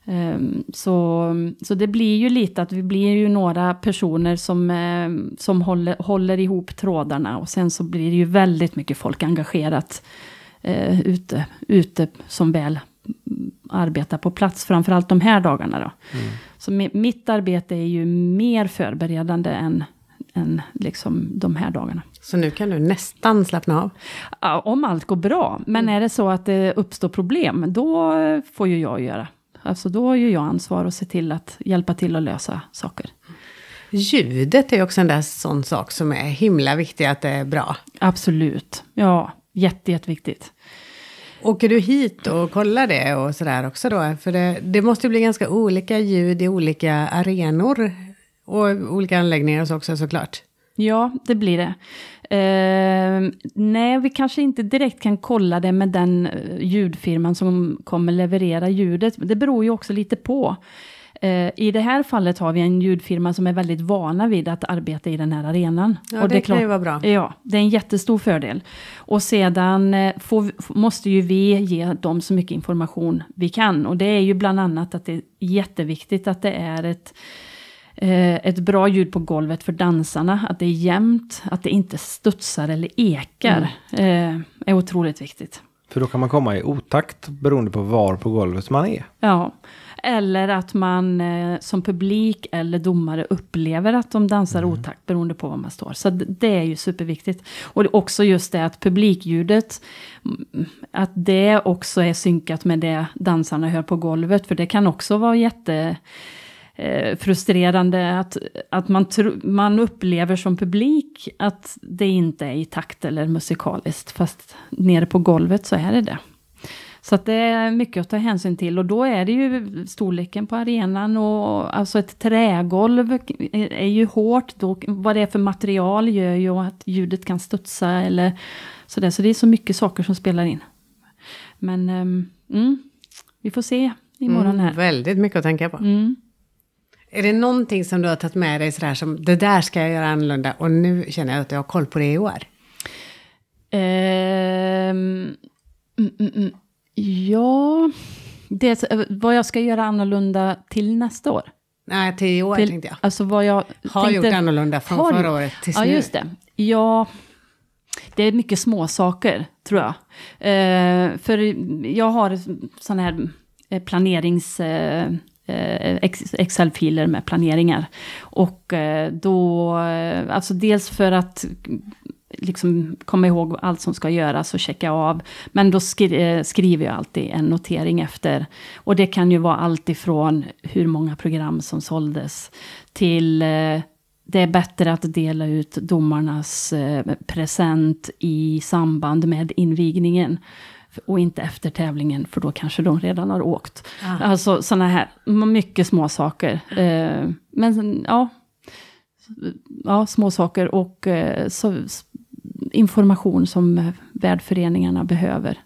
Ehm, Så, så det blir ju lite att vi blir ju några personer som, eh, som håller, håller ihop trådarna och sen så blir det ju väldigt mycket folk engagerat eh, ute, ute som väl mm, arbetar på plats, framförallt de här dagarna då. Så mi, mitt arbete är ju mer förberedande än, än liksom de här dagarna. Så nu kan du nästan slappna av. Ja, om allt går bra. Men är det så att det uppstår problem, då får ju jag göra. Alltså då har ju jag ansvar att se till att hjälpa till att lösa saker. Ljudet är också en där sån sak som är himla viktig att det är bra. Absolut. Ja, jätte, jätteviktigt. Åker du hit och kollar det och sådär också då? För det, det måste ju bli ganska olika ljud i olika arenor och olika anläggningar och så också såklart. Ja, det blir det. Eh, nej, vi kanske inte direkt kan kolla det med den eh, ljudfirman som kommer leverera ljudet. Det beror ju också lite på. Eh, I det här fallet har vi en ljudfirma som är väldigt vana vid att arbeta i den här arenan. Ja, det kan ju vara bra. Ja, det är en jättestor fördel. Och sedan eh, får, måste ju vi ge dem så mycket information vi kan. Och det är ju bland annat att det är jätteviktigt att det är ett ett bra ljud på golvet för dansarna, att det är jämnt, att det inte studsar eller ekar, Mm. eh, är otroligt viktigt. För då kan man komma i otakt beroende på var på golvet man är. Ja. Eller att man eh, som publik eller domare upplever att de dansar otakt beroende på var man står. Så det är ju superviktigt. Och det är också just det att publikljudet, mm, att det också är synkat med det dansarna hör på golvet. För det kan också vara jätte eh, frustrerande att, att man, tro, man upplever som publik att det inte är i takt eller musikaliskt. Fast nere på golvet så är det det. Så att det är mycket att ta hänsyn till och då är det ju storleken på arenan och alltså ett trägolv är, är ju hårt. Då, vad det är för material gör ju att ljudet kan studsa eller sådär. Så det är så mycket saker som spelar in. Men um, mm, vi får se imorgon här. Mm, väldigt mycket att tänka på. Mm. Är det någonting som du har tagit med dig sådär som det där ska jag göra annorlunda och nu känner jag att jag har koll på det i år? Ehm, mm, mm. Ja, det, vad jag ska göra annorlunda till nästa år. Nej, till i år Till, tänkte jag. Alltså vad jag Har tänkte, gjort annorlunda från Har förra året tills Ja, nu. just det. Ja, det är mycket små saker tror jag. Eh, för jag har sån här eh, Eh, Excel-filer med planeringar. Och eh, då, eh, alltså dels för att mm, liksom komma ihåg allt som ska göras och checka av. Men då skri skriver jag alltid en notering efter. Och det kan ju vara allt ifrån hur många program som såldes till det är bättre att dela ut domarnas present i samband med invigningen. Och inte efter tävlingen, för då kanske de redan har åkt. Ah. Alltså sådana här, mycket små saker. Eh, men ja, ja, små saker och eh, så, information som värdföreningarna behöver.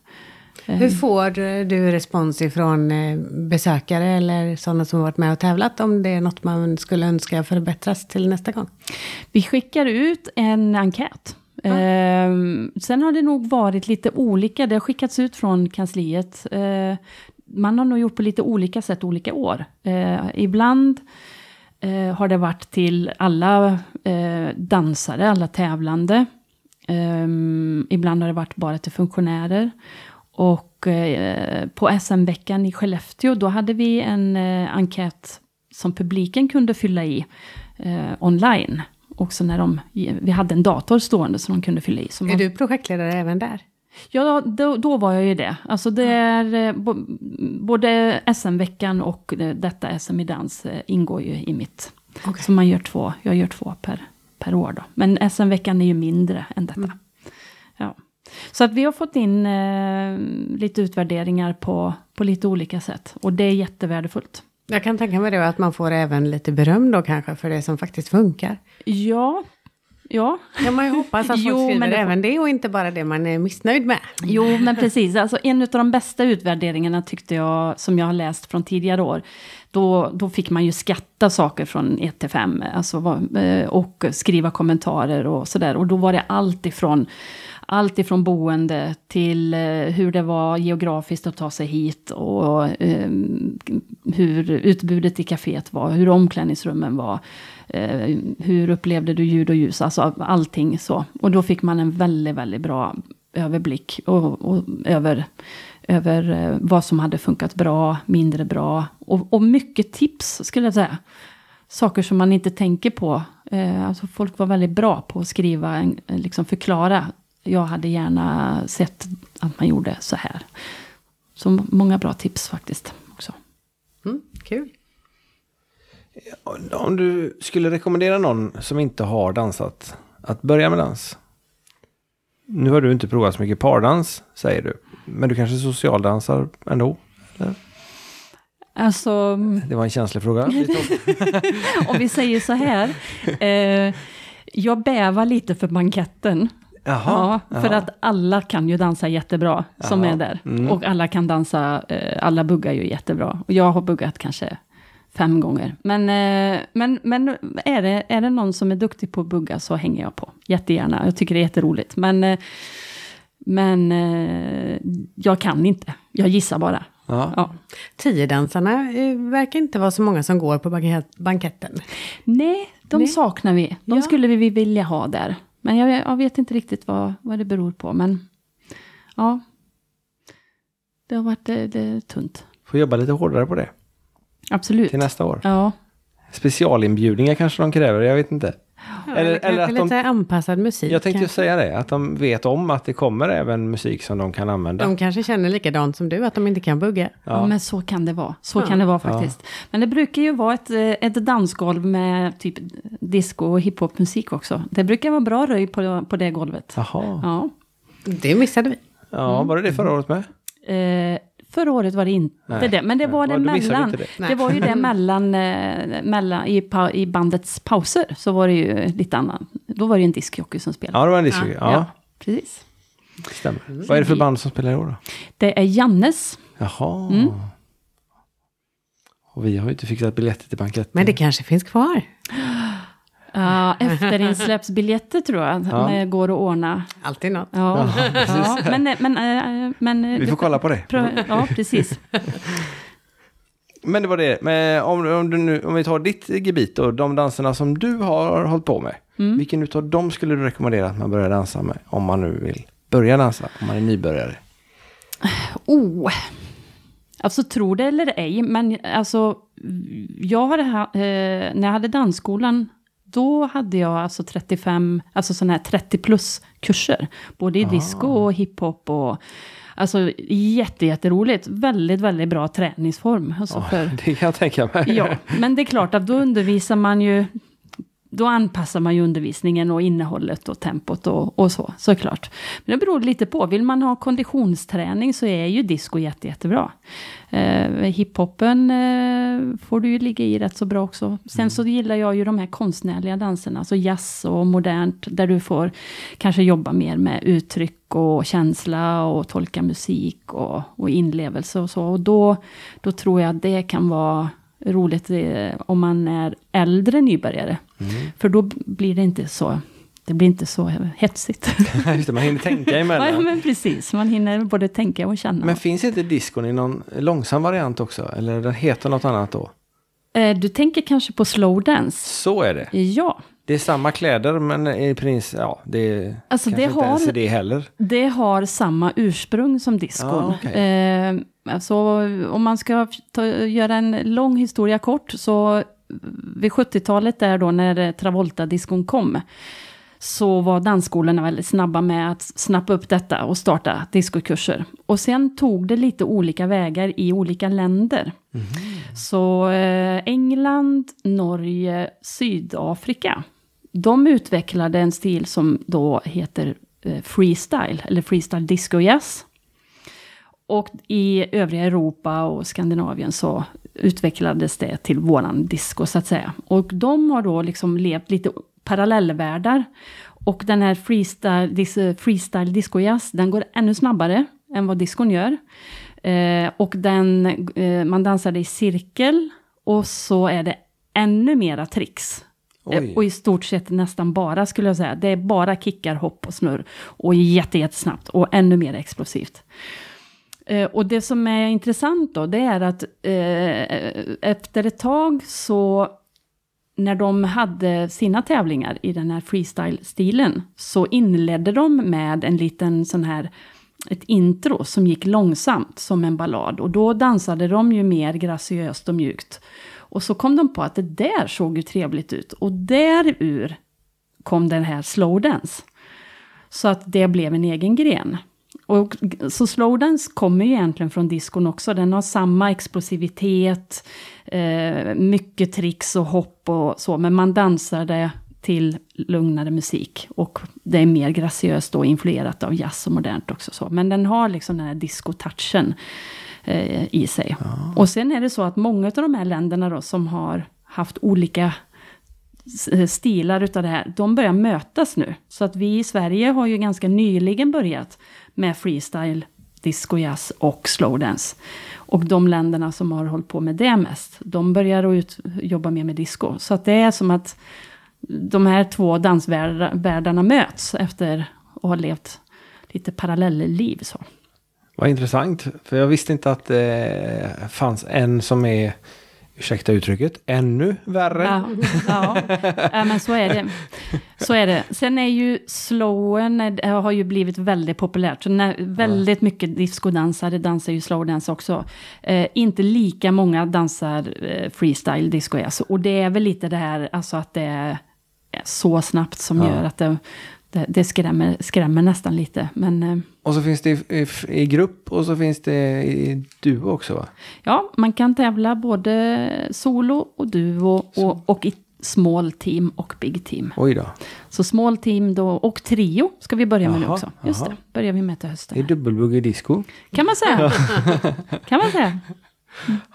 Eh, Hur får du respons ifrån eh, besökare eller sådana som varit med och tävlat om det är något man skulle önska förbättras till nästa gång? Vi skickar ut en enkät. Eh, sen har det nog varit lite olika. Det har skickats ut från kansliet. Eh, man har nog gjort på lite olika sätt olika år. Eh, ibland eh, har det varit till alla eh, dansare, alla tävlande. Ehm, ibland har det varit bara till funktionärer. Och eh, på SM-veckan i Skellefteå, då hade vi en eh, enkät som publiken kunde fylla i eh, online. Också när de, vi hade en dator stående som de kunde fylla i. Så Är man, du projektledare även där? Ja, då, då var jag ju det. Alltså det är, eh, både SM-veckan och eh, detta SM i dans eh, ingår ju i mitt. Okej. Så man gör två, jag gör två per, per år då. Men SM-veckan är ju mindre än detta. Mm. Ja. Så att vi har fått in eh, lite utvärderingar på, på lite olika sätt. Och det är jättevärdefullt. Jag kan tänka mig det att man får även lite beröm då kanske för det som faktiskt funkar. Ja, ja. Ja, man ju hoppas att Jo, folk skriver men det även det och inte bara det man är missnöjd med. Jo, men precis. Alltså, en av de bästa utvärderingarna tyckte jag, som jag har läst från tidigare år, då, då fick man ju skatta saker från 1 till 5, alltså, eh, och skriva kommentarer och sådär. Och då var det allt ifrån, allt ifrån boende till eh, hur det var geografiskt att ta sig hit och eh, hur utbudet i kaféet var, hur omklädningsrummen var. Eh, hur upplevde du ljud och ljus, alltså allting så. Och då fick man en väldigt, väldigt bra överblick och, och över, över vad som hade funkat bra, mindre bra. Och, och mycket tips skulle jag säga. Saker som man inte tänker på. Alltså folk var väldigt bra på att skriva, liksom förklara. Jag hade gärna sett att man gjorde så här. Så många bra tips faktiskt också. Mm, kul. Om du skulle rekommendera någon som inte har dansat att börja med dans. Nu har du inte provat så mycket pardans, säger du. Men du kanske socialdansar ändå? Alltså, Det var en känslig fråga. om vi säger så här. Eh, jag bävar lite för banketten. Jaha. Ja, för jaha. att alla kan ju dansa jättebra som Jaha, är där. mm. Och alla kan dansa, eh, alla buggar ju jättebra. Och jag har buggat kanske fem gånger. Men, eh, men, men är, det, är det någon som är duktig på att bugga så hänger jag på. Jättegärna, jag tycker det är jätteroligt. Men, eh, men eh, jag kan inte, jag gissar bara. Ja. Ja. Tiodansarna verkar inte vara så många som går på bankett- banketten. Nej, de Nej. saknar vi. De Ja. skulle vi vilja ha där. Men jag, jag vet inte riktigt vad, vad det beror på. Men ja, det har varit det, det är tunt. Får jobba lite hårdare på det Absolut. till nästa år. Ja, Specialinbjudningar kanske de kräver, jag vet inte. Eller- eller eller att de- lite anpassad musik. Jag tänkte ju kanske. säga det, att de vet om att det kommer även musik som de kan använda. De kanske känner likadant som du, att de inte kan bugga. ja. men så kan det vara. Så Ja. kan det vara faktiskt. Men det brukar ju vara ett, eh, ett dansgolv med typ disco och hiphopmusik också. Det brukar vara bra röj på, på det golvet. Jaha. Ja. Det missade vi. Ja, var det det förra året med? Eh, förra året var det inte Nej, det. Men det nej. var vi mellan. Det. det. var ju det mellan, eh, mellan i, pa, i bandets pauser. Så var det ju lite annan. Då var det ju en diskjockey som spelade. Ja, det var en disco. Ja, Ja, precis. stämmer. Vad är det för band som spelar i år då? Det är Jannes. Jaha. Mm. Och vi har ju inte fixat biljetter till banketten. Men det kanske finns kvar. Uh, Efterinsläppsbiljetter tror jag. Ja. Går att ordna. Alltid något. Ja, ja. men, men, eh, men, eh, Vi får kolla på det. Ja, precis. Men det var det. Men om, om, du nu, om vi tar ditt gebit då, de danserna som du har hållit på med. Mm. Vilken utav dem skulle du rekommendera att man börjar dansa med? Om man nu vill börja dansa, om man är nybörjare. Oh. Alltså tro det eller ej, men alltså jag hade, ha- eh, när jag hade dansskolan, då hade jag alltså 35, alltså sådana här 30 plus kurser. Både i disco och hiphop och alltså jätte, jätteroligt. Väldigt, väldigt bra träningsform. Alltså för, Det kan jag tänka mig. Ja, men det är klart att då undervisar man ju, då anpassar man ju undervisningen och innehållet och tempot och, och så, såklart. Men det beror lite på, vill man ha konditionsträning så är ju disco jätte, jättebra. Eh, hiphopen eh, får du ju ligga i rätt så bra också. Sen så gillar jag ju de här konstnärliga danserna, alltså jazz och modernt, där du får kanske jobba mer med uttryck och känsla och tolka musik och, och inlevelse och så. Och då, då tror jag att det kan vara roligt eh, om man är äldre nybörjare. För då blir det inte så, det blir inte så hetsigt. Just det, man hinner tänka ja, emellan. men precis, man hinner både tänka och känna. Men finns inte diskon i någon långsam variant också? Eller den heter något annat då? Eh, du tänker kanske på slow dance? Så är det. Ja, Det är samma kläder men i princip, ja, det är Alltså, kanske det inte ens har- är det heller. det har samma ursprung som diskon. Ah, okej. eh, alltså, om man ska ta, göra en lång historia kort, så vid 70-talet där då när Travolta-diskon kom, så var dansskolorna väldigt snabba med att snappa upp detta och starta diskokurser. Och sen tog det lite olika vägar i olika länder. Så eh, England, Norge, Sydafrika, de utvecklade en stil som då heter eh, freestyle, eller freestyle disco jazz. Och i övriga Europa och Skandinavien så utvecklades det till våran disco så att säga. Och de har då liksom levt lite parallellvärldar. Och den här freestyle, dis, freestyle disco jazz, den går ännu snabbare än vad discon gör. Eh, och den, eh, man dansar i cirkel och så är det ännu mera tricks. Oj. Eh, Och i stort sett nästan bara skulle jag säga. Det är bara kickar, hopp och snurr. Och jätte, jättesnabbt och ännu mer explosivt. Eh, och det som är intressant då, det är att eh, efter ett tag så när de hade sina tävlingar i den här freestyle-stilen så inledde de med en liten sån här ett intro som gick långsamt som en ballad. Och då dansade de ju mer graciöst och mjukt. Och så kom de på att det där såg ju trevligt ut. Och därur kom den här slowdance. Så att det blev en egen gren. Och så slowdance kommer ju egentligen från diskon också. Den har samma explosivitet, eh, mycket tricks och hopp och så. Men man dansar det till lugnare musik. Och det är mer graciöst och influerat av jazz och modernt också. Så. Men den har liksom den här disco-touchen eh, i sig. Och sen är det så att många av de här länderna då som har haft olika s- stilar utav det här, de börjar mötas nu. Så att vi i Sverige har ju ganska nyligen börjat med freestyle, disco jazz och slowdance. Och de länderna som har hållit på med det mest, de börjar ut, jobba mer med disco. Så att det är som att de här två dansvärldarna möts efter att ha levt lite parallellliv. Så. Vad intressant, för jag visste inte att det fanns en som är, ursäkta uttrycket, ännu värre. Ja, ja. ja, men så är det. Så är det. Sen är ju slowen, eh, har ju blivit väldigt populärt. Så när, väldigt mycket discodansare dansar ju slowdance också. Eh, inte lika många dansar eh, freestyle disco jazz. Och det är väl lite det här, alltså att det är så snabbt som Ja. gör att det, det, det skrämmer, skrämmer nästan lite. Men eh, Och så finns det i, i, i grupp och så finns det i duo också va? ja, man kan tävla både solo och duo och, och i small team och big team. Oj då. Så small team då, och trio ska vi börja med nu Jaha, också. Just jaha. det, börjar vi med till Det är hösten. dubbelbugg disco. Kan man säga. kan man säga.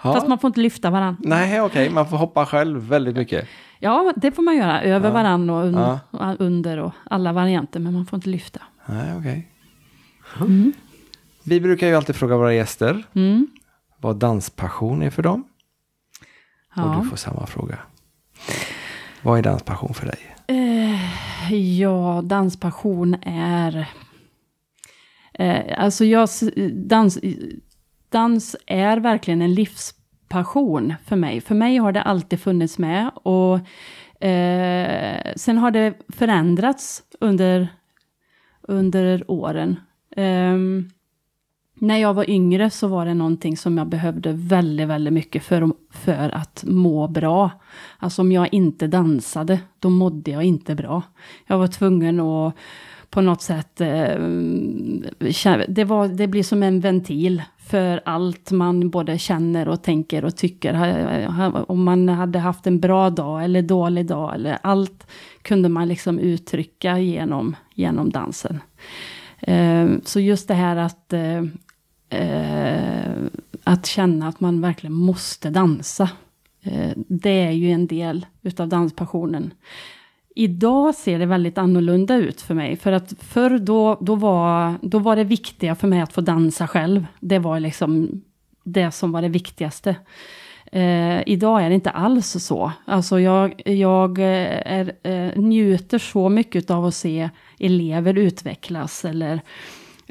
Fast Ja. man får inte lyfta varandra. Nej, okej, man får hoppa själv väldigt mycket. Ja, det får man göra. Över Ja. varann och un Ja. och under och alla varianter. Men man får inte lyfta. Nej, okej. Vi brukar ju alltid fråga våra gäster Mm. vad danspassion är för dem. Och Ja. du får samma fråga. Vad är danspassion för dig? Eh, ja, danspassion är... Eh, alltså jag... Dans, dans är verkligen en livspassion passion för mig. För mig har det alltid funnits med. Och eh, sen har det förändrats under, under åren. Eh, när jag var yngre så var det någonting som jag behövde väldigt, väldigt mycket för, för att må bra. Alltså om jag inte dansade, då mådde jag inte bra. Jag var tvungen att på något sätt, eh, det, var, det blir som en ventil för allt man både känner och tänker och tycker. Om man hade haft en bra dag eller dålig dag, eller allt kunde man liksom uttrycka genom, genom dansen. Eh, så just det här att, eh, att känna att man verkligen måste dansa. Det är ju en del utav danspassionen. Idag ser det väldigt annorlunda ut för mig. För att förr då, då, var, då var det viktiga för mig att få dansa själv. Det var liksom det som var det viktigaste. Eh, idag är det inte alls så. Alltså jag, jag eh, är, eh, njuter så mycket av att se elever utvecklas eller eh,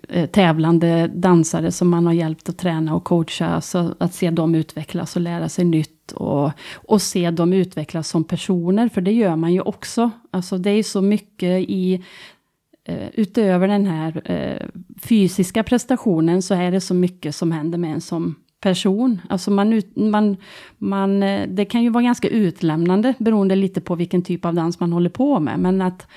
Eh, tävlande dansare som man har hjälpt att träna och coacha. Så att se dem utvecklas och lära sig nytt. Och, och se dem utvecklas som personer, för det gör man ju också. Alltså det är så mycket i eh, utöver den här eh, fysiska prestationen så är det så mycket som händer med en som person. Alltså man, ut, man, man, det kan ju vara ganska utlämnande beroende lite på vilken typ av dans man håller på med. Men att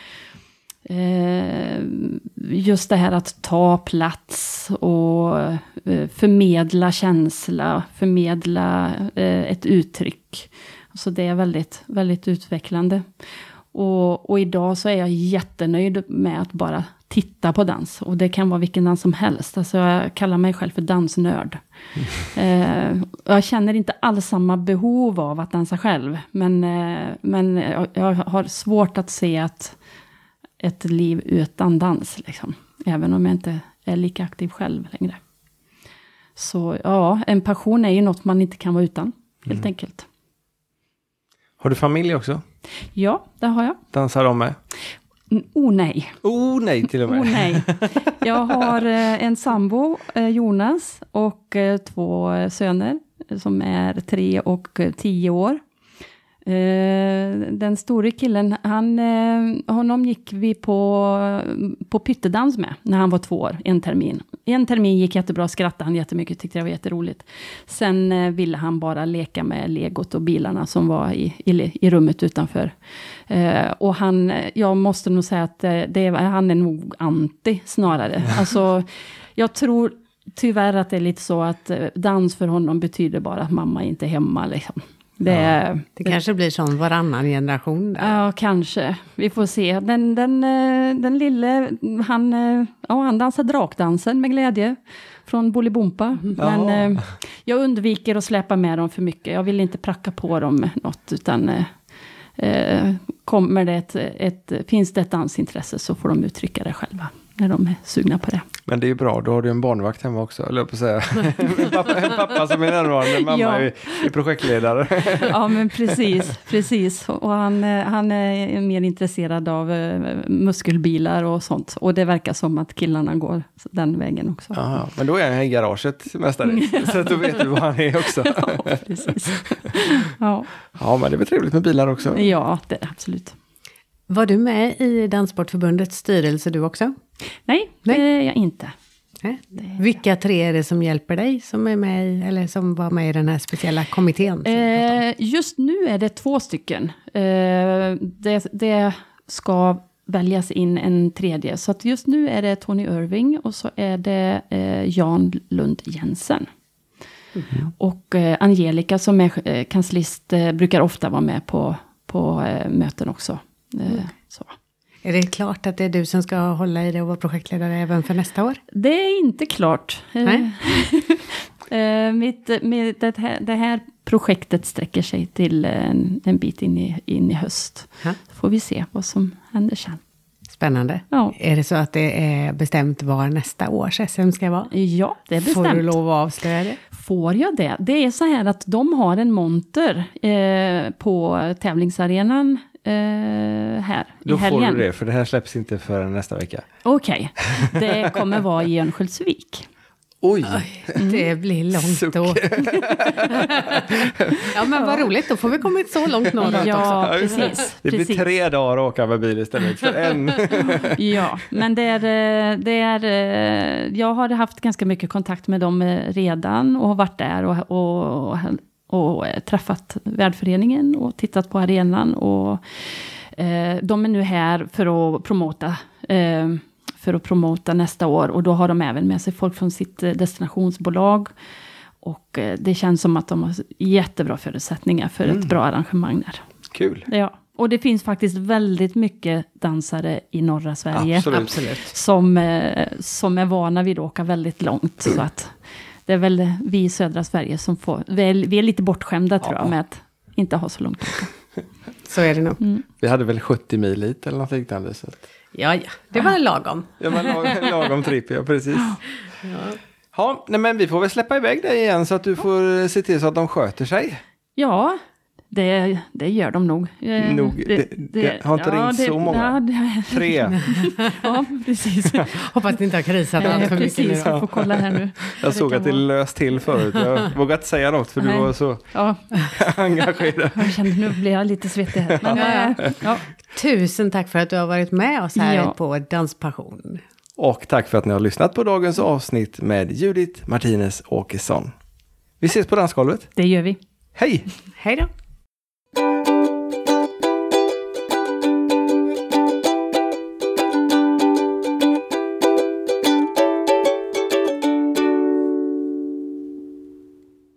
just det här att ta plats och eh, förmedla känsla, förmedla eh, ett uttryck. Så det är väldigt, väldigt utvecklande. Och, och idag så är jag jättenöjd med att bara titta på dans. Och det kan vara vilken dans som helst. Alltså jag kallar mig själv för dansnörd. Eh, jag känner inte alls samma behov av att dansa själv. Men, eh, men jag, jag har svårt att se att ett liv utan dans. Liksom. Även om jag inte är lika aktiv själv längre. Så ja, en passion är ju något man inte kan vara utan. Helt enkelt. Har du familj också? Ja, det har jag. Dansar de med? Mm, Oh nej. Oh nej till och med. Oh nej. Jag har eh, en sambo, eh, Jonas, och eh, två söner som är tre och tio år. Eh, Den store killen, han, eh, honom gick vi på, på pyttedans med när han var två år, en termin. En termin gick jättebra, skrattade han jättemycket, tyckte det var jätteroligt. Sen eh, ville han bara leka med legot och bilarna som var i, i, i rummet utanför. Och han, jag måste nog säga att det, han är nog anti snarare. Alltså, jag tror tyvärr att det är lite så att dans för honom betyder bara att mamma inte är hemma. Liksom. Det, är- Det kanske blir som varannan generation. Där. Ja, kanske. Vi får se. Den, den, eh, den lille, han, eh, ja, han dansar drakdansen med glädje. Från Bolibompa. Men eh, jag undviker att släppa med dem för mycket. Jag vill inte pracka på dem något. Utan eh, kommer det ett, ett, finns det ett dansintresse så får de uttrycka det själva. När de är sugna på det. Men det är ju bra, då har du en barnvakt hemma också, eller på säga. en, pappa, en pappa som är närvarande, mamma Ja. är, är projektledare. Ja, men precis. precis. Och han, eh, han är mer intresserad av eh, muskelbilar och sånt. Och det verkar som att killarna går den vägen också. Aha, men då är han i garaget mestadels, så att då vet du vad han är också. Ja, precis. Ja, Ja, men det är väl trevligt med bilar också. ja det är det absolut. Var du med i Danssportförbundets styrelse du också? Nej, Nej. det är jag inte. Nej. Vilka tre är det som hjälper dig som är med i, eller som var med i den här speciella kommittén? Eh, just nu är det två stycken. Eh, det, det ska väljas in en tredje. Så just nu är det Tony Irving och så är det eh, Jan Lund Jensen. Och eh, Angelica som är eh, kanslist eh, brukar ofta vara med på, på möten också. Eh, Mm. så. Är det klart att det är du som ska hålla i det och vara projektledare även för nästa år? Det är inte klart. Eh, Nej. eh, mitt, mitt, det, här, det här projektet sträcker sig till en, en bit in i, in i höst. Ja. får vi se vad som händer sen. Spännande. Ja. Är det så att det är bestämt var nästa års SM ska vara? Ja, det är Får bestämt. du lov att avslöja det? Får jag det? Det är så här att de har en monter eh, på tävlingsarenan eh, här Då i helgen. får du det, för det här släpps inte förrän nästa vecka. Okej, det kommer vara i Örnsköldsvik. Oj! Det blir långt Suck. då. ja men vad roligt, då får vi kommit så långt norrut också. Ja, precis. Det blir precis. tre dagar att åka med bil istället för en. Ja, men det är, eh, det är... eh, Jag har haft ganska mycket kontakt med dem eh, redan och har varit där och, och, och eh, träffat värdföreningen och tittat på arenan. Och, eh, de är nu här för att promota eh, för att promota nästa år och då har de även med sig folk från sitt eh, destinationsbolag. Och eh, det känns som att de har jättebra förutsättningar för ett bra arrangemang där. Kul! Ja, och det finns faktiskt väldigt mycket dansare i norra Sverige. Absolut. Som, eh, som är vana vid att åka väldigt långt. Så att det är väl vi i södra Sverige som får, vi är, vi är lite bortskämda tror jag med att inte ha så långt. Så är det nog. Mm. Vi hade väl 70 mil hit eller något liknande. Så att, Ja, ja, det var lagom. ja, men lag, lagom tripp, ja precis. Ja, nej, men vi får väl släppa iväg dig igen så att du får se till så att de sköter sig. Ja, det, det gör de nog. Nog. Det- det har inte ringt så många. Ja, det, Tre. ja precis. Hoppas ni inte har krisat Ja, allt för mycket nu. precis, vi får kolla här nu. Jag såg att det vara. löst till förut. Jag vågade inte säga något för du Nej. var så Ja, engagerad. jag kände nu blir jag lite svettig här. Men, eh, ja. Tusen tack för att du har varit med oss här Ja. på Danspassion. Och tack för att ni har lyssnat på dagens avsnitt med Judith Martinez Åkesson. Vi ses på dansgolvet. Det gör vi. Hej! Hej då! you